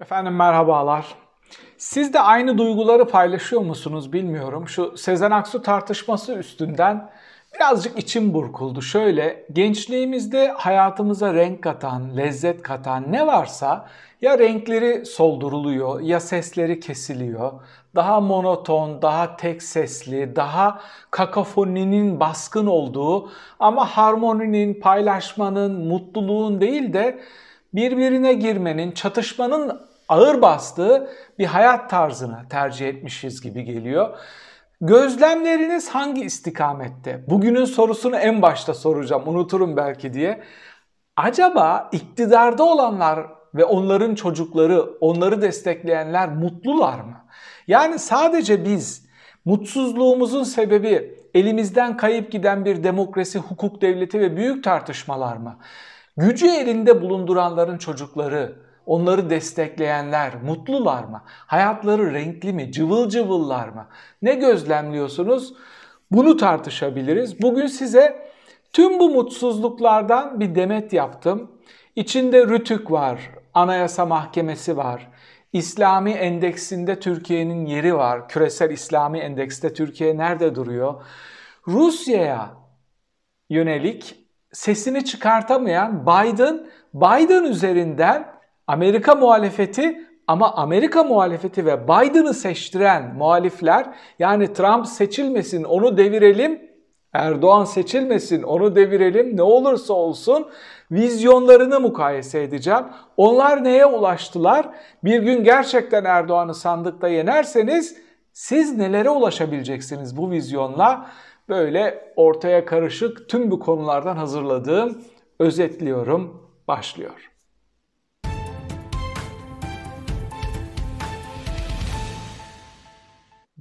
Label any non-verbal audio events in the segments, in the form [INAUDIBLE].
Efendim merhabalar. Siz de aynı duyguları paylaşıyor musunuz bilmiyorum. Şu Sezen Aksu tartışması üstünden birazcık içim burkuldu. Şöyle gençliğimizde hayatımıza renk katan, lezzet katan ne varsa ya renkleri solduruluyor ya sesleri kesiliyor. Daha monoton, daha tek sesli, daha kakafoninin baskın olduğu ama harmoninin, paylaşmanın, mutluluğun değil de birbirine girmenin, çatışmanın ağır bastığı bir hayat tarzını tercih etmişiz gibi geliyor. Gözlemleriniz hangi istikamette? Bugünün sorusunu en başta soracağım, unuturum belki diye. Acaba iktidarda olanlar ve onların çocukları, onları destekleyenler mutlular mı? Yani sadece biz mutsuzluğumuzun sebebi elimizden kayıp giden bir demokrasi, hukuk devleti ve büyük tartışmalar mı? Gücü elinde bulunduranların çocukları, onları destekleyenler mutlular mı? Hayatları renkli mi? Cıvıl cıvıllar mı? Ne gözlemliyorsunuz? Bunu tartışabiliriz. Bugün size tüm bu mutsuzluklardan bir demet yaptım. İçinde Rütük var, Anayasa Mahkemesi var, İslami endeksinde Türkiye'nin yeri var. Küresel İslami endekste Türkiye nerede duruyor? Rusya'ya yönelik sesini çıkartamayan Biden, Biden üzerinden Amerika muhalefeti ama Amerika muhalefeti ve Biden'ı seçtiren muhalifler yani Trump seçilmesin onu devirelim, Erdoğan seçilmesin onu devirelim ne olursa olsun vizyonlarını mukayese edeceğim. Onlar neye ulaştılar? Bir gün gerçekten Erdoğan'ı sandıkta yenerseniz siz nelere ulaşabileceksiniz bu vizyonla? Böyle ortaya karışık tüm bu konulardan hazırladığım özetliyorum başlıyor.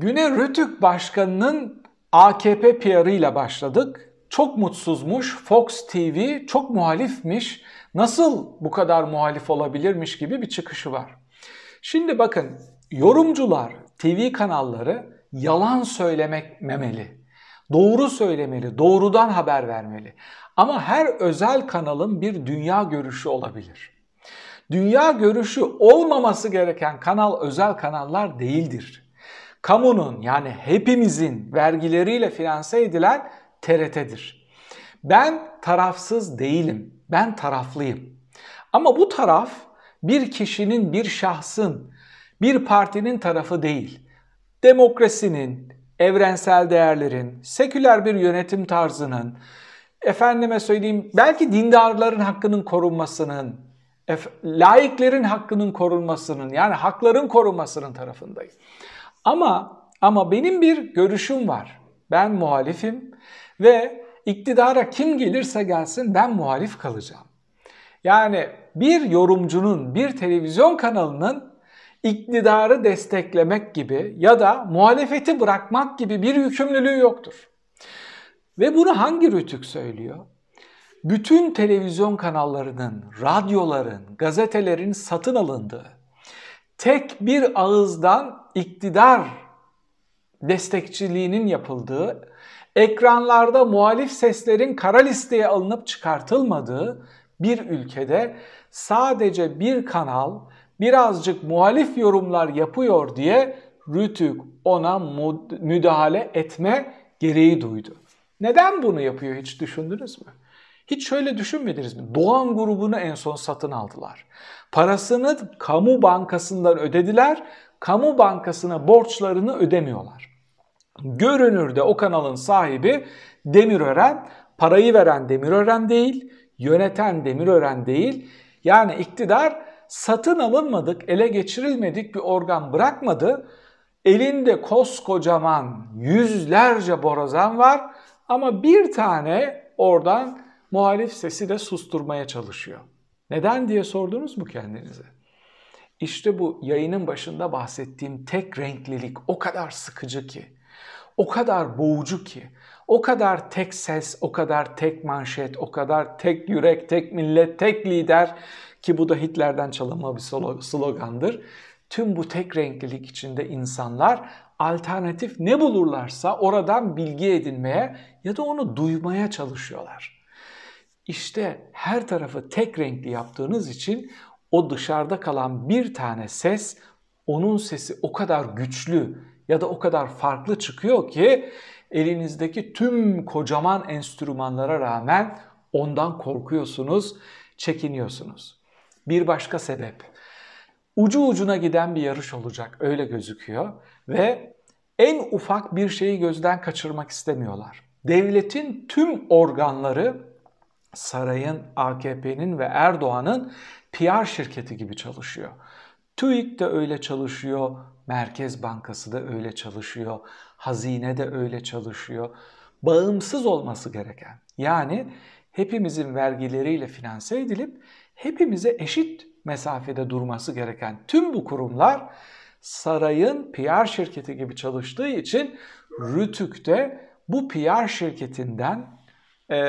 Güne Rütük Başkanı'nın AKP PR'ıyla başladık. Çok mutsuzmuş, Fox TV çok muhalifmiş, nasıl bu kadar muhalif olabilirmiş gibi bir çıkışı var. Şimdi bakın yorumcular, TV kanalları yalan söylemek memeli. Doğru söylemeli, doğrudan haber vermeli. Ama her özel kanalın bir dünya görüşü olabilir. Dünya görüşü olmaması gereken kanal özel kanallar değildir kamunun yani hepimizin vergileriyle finanse edilen TRT'dir. Ben tarafsız değilim. Ben taraflıyım. Ama bu taraf bir kişinin, bir şahsın, bir partinin tarafı değil. Demokrasinin, evrensel değerlerin, seküler bir yönetim tarzının, efendime söyleyeyim belki dindarların hakkının korunmasının, laiklerin hakkının korunmasının yani hakların korunmasının tarafındayım. Ama ama benim bir görüşüm var. Ben muhalifim ve iktidara kim gelirse gelsin ben muhalif kalacağım. Yani bir yorumcunun, bir televizyon kanalının iktidarı desteklemek gibi ya da muhalefeti bırakmak gibi bir yükümlülüğü yoktur. Ve bunu hangi rütük söylüyor? Bütün televizyon kanallarının, radyoların, gazetelerin satın alındığı, tek bir ağızdan iktidar destekçiliğinin yapıldığı, ekranlarda muhalif seslerin kara listeye alınıp çıkartılmadığı bir ülkede sadece bir kanal birazcık muhalif yorumlar yapıyor diye Rütük ona müdahale etme gereği duydu. Neden bunu yapıyor hiç düşündünüz mü? Hiç şöyle düşünmediniz mi? Doğan grubunu en son satın aldılar. Parasını kamu bankasından ödediler, kamu bankasına borçlarını ödemiyorlar. Görünürde o kanalın sahibi Demirören, parayı veren Demirören değil, yöneten Demirören değil. Yani iktidar satın alınmadık, ele geçirilmedik bir organ bırakmadı. Elinde koskocaman yüzlerce borazan var ama bir tane oradan muhalif sesi de susturmaya çalışıyor. Neden diye sordunuz mu kendinize? İşte bu yayının başında bahsettiğim tek renklilik o kadar sıkıcı ki, o kadar boğucu ki, o kadar tek ses, o kadar tek manşet, o kadar tek yürek, tek millet, tek lider ki bu da Hitler'den çalınma bir slogandır. Tüm bu tek renklilik içinde insanlar alternatif ne bulurlarsa oradan bilgi edinmeye ya da onu duymaya çalışıyorlar. İşte her tarafı tek renkli yaptığınız için o dışarıda kalan bir tane ses onun sesi o kadar güçlü ya da o kadar farklı çıkıyor ki elinizdeki tüm kocaman enstrümanlara rağmen ondan korkuyorsunuz, çekiniyorsunuz. Bir başka sebep. Ucu ucuna giden bir yarış olacak öyle gözüküyor ve en ufak bir şeyi gözden kaçırmak istemiyorlar. Devletin tüm organları sarayın, AKP'nin ve Erdoğan'ın PR şirketi gibi çalışıyor. TÜİK de öyle çalışıyor, Merkez Bankası da öyle çalışıyor, hazine de öyle çalışıyor. Bağımsız olması gereken yani hepimizin vergileriyle finanse edilip hepimize eşit mesafede durması gereken tüm bu kurumlar sarayın PR şirketi gibi çalıştığı için Rütük de bu PR şirketinden e,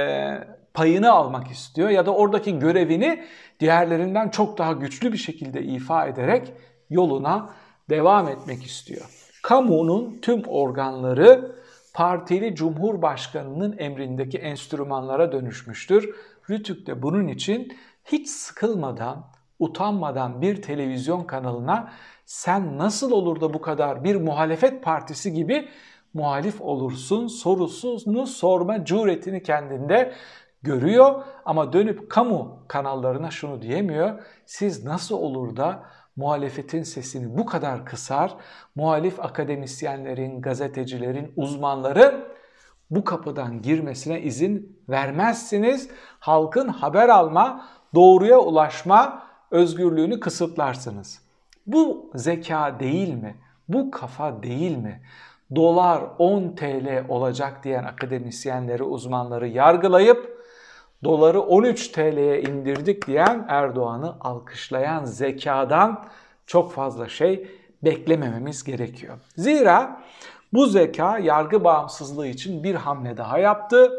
payını almak istiyor ya da oradaki görevini diğerlerinden çok daha güçlü bir şekilde ifa ederek yoluna devam etmek istiyor. Kamunun tüm organları partili cumhurbaşkanının emrindeki enstrümanlara dönüşmüştür. Rütük de bunun için hiç sıkılmadan, utanmadan bir televizyon kanalına sen nasıl olur da bu kadar bir muhalefet partisi gibi muhalif olursun sorusunu sorma cüretini kendinde görüyor ama dönüp kamu kanallarına şunu diyemiyor. Siz nasıl olur da muhalefetin sesini bu kadar kısar, muhalif akademisyenlerin, gazetecilerin, uzmanların bu kapıdan girmesine izin vermezsiniz. Halkın haber alma, doğruya ulaşma özgürlüğünü kısıtlarsınız. Bu zeka değil mi? Bu kafa değil mi? Dolar 10 TL olacak diyen akademisyenleri, uzmanları yargılayıp doları 13 TL'ye indirdik diyen Erdoğan'ı alkışlayan zekadan çok fazla şey beklemememiz gerekiyor. Zira bu zeka yargı bağımsızlığı için bir hamle daha yaptı.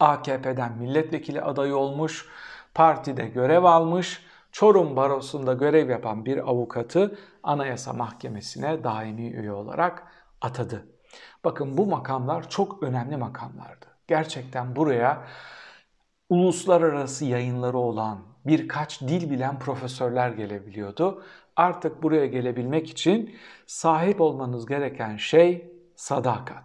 AKP'den milletvekili adayı olmuş, partide görev almış, Çorum Barosu'nda görev yapan bir avukatı Anayasa Mahkemesi'ne daimi üye olarak atadı. Bakın bu makamlar çok önemli makamlardı. Gerçekten buraya uluslararası yayınları olan birkaç dil bilen profesörler gelebiliyordu. Artık buraya gelebilmek için sahip olmanız gereken şey sadakat.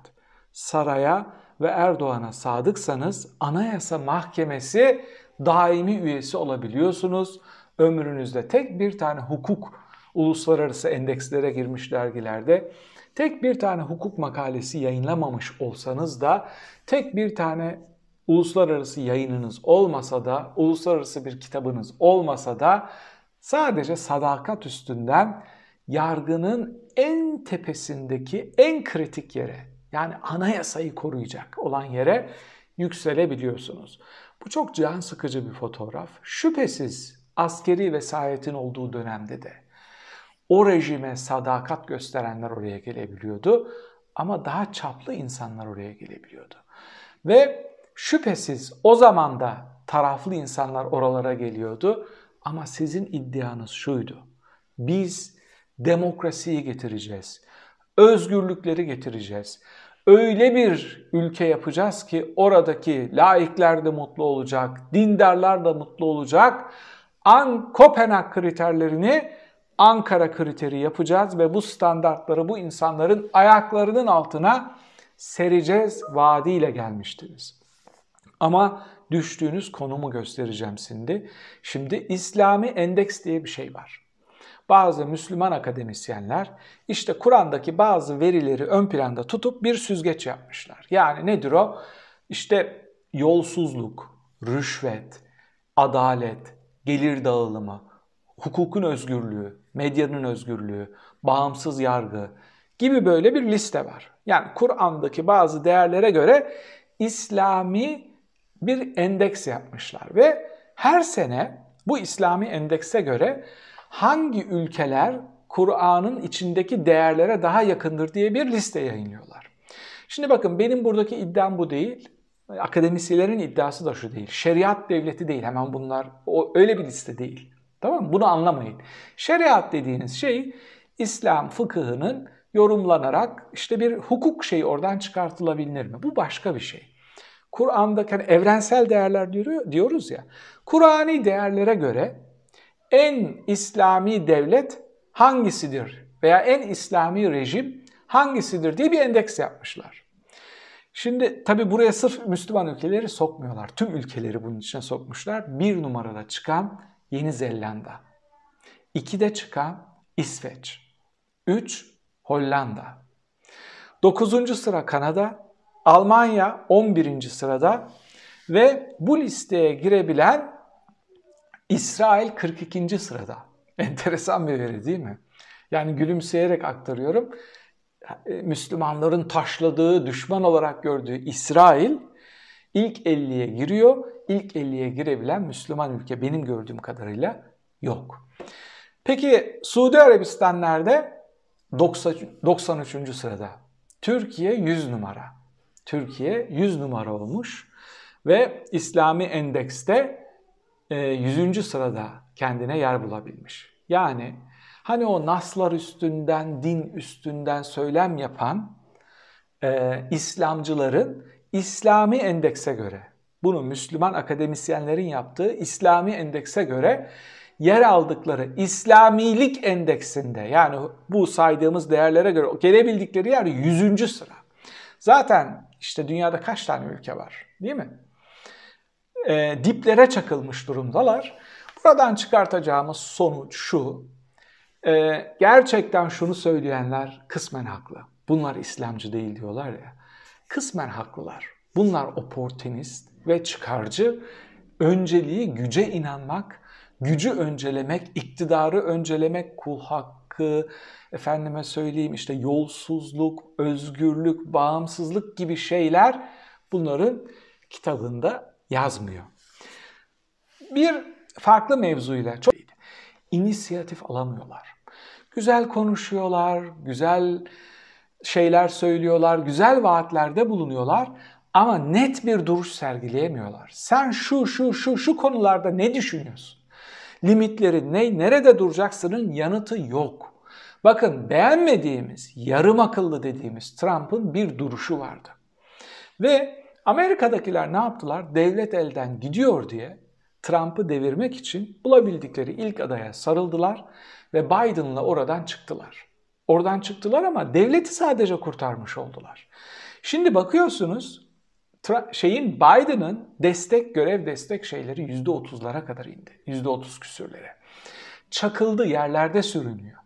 Saraya ve Erdoğan'a sadıksanız Anayasa Mahkemesi daimi üyesi olabiliyorsunuz. Ömrünüzde tek bir tane hukuk uluslararası endekslere girmiş dergilerde tek bir tane hukuk makalesi yayınlamamış olsanız da tek bir tane uluslararası yayınınız olmasa da, uluslararası bir kitabınız olmasa da sadece sadakat üstünden yargının en tepesindeki en kritik yere yani anayasayı koruyacak olan yere yükselebiliyorsunuz. Bu çok can sıkıcı bir fotoğraf. Şüphesiz askeri vesayetin olduğu dönemde de o rejime sadakat gösterenler oraya gelebiliyordu ama daha çaplı insanlar oraya gelebiliyordu. Ve Şüphesiz o zaman da taraflı insanlar oralara geliyordu ama sizin iddianız şuydu. Biz demokrasiyi getireceğiz. Özgürlükleri getireceğiz. Öyle bir ülke yapacağız ki oradaki laikler de mutlu olacak, dindarlar da mutlu olacak. An Kopenhag kriterlerini Ankara kriteri yapacağız ve bu standartları bu insanların ayaklarının altına sereceğiz vaadiyle gelmiştiniz. Ama düştüğünüz konumu göstereceğim şimdi. Şimdi İslami endeks diye bir şey var. Bazı Müslüman akademisyenler işte Kur'an'daki bazı verileri ön planda tutup bir süzgeç yapmışlar. Yani nedir o? İşte yolsuzluk, rüşvet, adalet, gelir dağılımı, hukukun özgürlüğü, medyanın özgürlüğü, bağımsız yargı gibi böyle bir liste var. Yani Kur'an'daki bazı değerlere göre İslami bir endeks yapmışlar ve her sene bu İslami endekse göre hangi ülkeler Kur'an'ın içindeki değerlere daha yakındır diye bir liste yayınlıyorlar. Şimdi bakın benim buradaki iddiam bu değil. Akademisyenlerin iddiası da şu değil. Şeriat devleti değil. Hemen bunlar o öyle bir liste değil. Tamam mı? Bunu anlamayın. Şeriat dediğiniz şey İslam fıkıhının yorumlanarak işte bir hukuk şeyi oradan çıkartılabilir mi? Bu başka bir şey. Kur'an'daki hani evrensel değerler diyoruz ya. Kur'ani değerlere göre en İslami devlet hangisidir veya en İslami rejim hangisidir diye bir endeks yapmışlar. Şimdi tabi buraya sırf Müslüman ülkeleri sokmuyorlar. Tüm ülkeleri bunun içine sokmuşlar. Bir numarada çıkan Yeni Zelanda. İkide çıkan İsveç. Üç Hollanda. Dokuzuncu sıra Kanada. Almanya 11. sırada. Ve bu listeye girebilen İsrail 42. sırada. [LAUGHS] Enteresan bir veri değil mi? Yani gülümseyerek aktarıyorum. E, Müslümanların taşladığı, düşman olarak gördüğü İsrail ilk 50'ye giriyor. İlk 50'ye girebilen Müslüman ülke benim gördüğüm kadarıyla yok. Peki Suudi Arabistan nerede? 93. sırada. Türkiye 100 numara. Türkiye 100 numara olmuş ve İslami endekste 100. E, sırada kendine yer bulabilmiş. Yani Hani o naslar üstünden, din üstünden söylem yapan e, İslamcıların İslami endekse göre, bunu Müslüman akademisyenlerin yaptığı İslami endekse göre yer aldıkları İslamilik endeksinde yani bu saydığımız değerlere göre gelebildikleri yer 100. sıra. Zaten işte dünyada kaç tane ülke var değil mi? E, diplere çakılmış durumdalar. Buradan çıkartacağımız sonuç şu. Ee, gerçekten şunu söyleyenler kısmen haklı. Bunlar İslamcı değil diyorlar ya. Kısmen haklılar. Bunlar oportunist ve çıkarcı. Önceliği güce inanmak, gücü öncelemek, iktidarı öncelemek, kul hakkı, efendime söyleyeyim işte yolsuzluk, özgürlük, bağımsızlık gibi şeyler bunların kitabında yazmıyor. Bir farklı mevzuyla çok inisiyatif alamıyorlar. Güzel konuşuyorlar, güzel şeyler söylüyorlar, güzel vaatlerde bulunuyorlar ama net bir duruş sergileyemiyorlar. Sen şu şu şu şu konularda ne düşünüyorsun? Limitleri ne, nerede duracaksının yanıtı yok. Bakın beğenmediğimiz, yarım akıllı dediğimiz Trump'ın bir duruşu vardı. Ve Amerika'dakiler ne yaptılar? Devlet elden gidiyor diye Trump'ı devirmek için bulabildikleri ilk adaya sarıldılar ve Biden'la oradan çıktılar. Oradan çıktılar ama devleti sadece kurtarmış oldular. Şimdi bakıyorsunuz şeyin Biden'ın destek görev destek şeyleri %30'lara kadar indi. %30 küsürlere. Çakıldı yerlerde sürünüyor.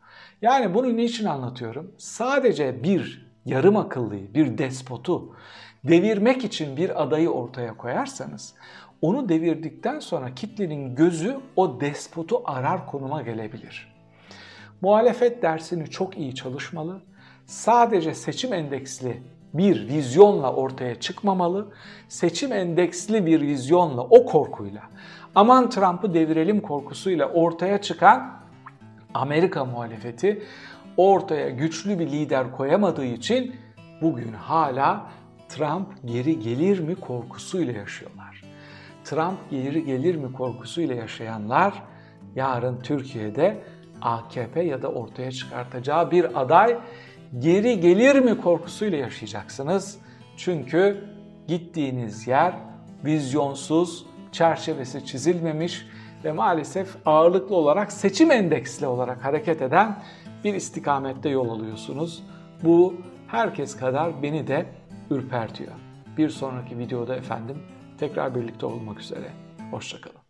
Yani bunu niçin anlatıyorum? Sadece bir yarım akıllıyı, bir despotu devirmek için bir adayı ortaya koyarsanız onu devirdikten sonra kitlenin gözü o despotu arar konuma gelebilir. Muhalefet dersini çok iyi çalışmalı. Sadece seçim endeksli bir vizyonla ortaya çıkmamalı. Seçim endeksli bir vizyonla o korkuyla aman Trump'ı devirelim korkusuyla ortaya çıkan Amerika muhalefeti ortaya güçlü bir lider koyamadığı için bugün hala Trump geri gelir mi korkusuyla yaşıyorlar. Trump geri gelir mi korkusuyla yaşayanlar yarın Türkiye'de AKP ya da ortaya çıkartacağı bir aday geri gelir mi korkusuyla yaşayacaksınız. Çünkü gittiğiniz yer vizyonsuz, çerçevesi çizilmemiş ve maalesef ağırlıklı olarak seçim endeksli olarak hareket eden bir istikamette yol alıyorsunuz. Bu herkes kadar beni de ürpertiyor. Bir sonraki videoda efendim tekrar birlikte olmak üzere. Hoşçakalın.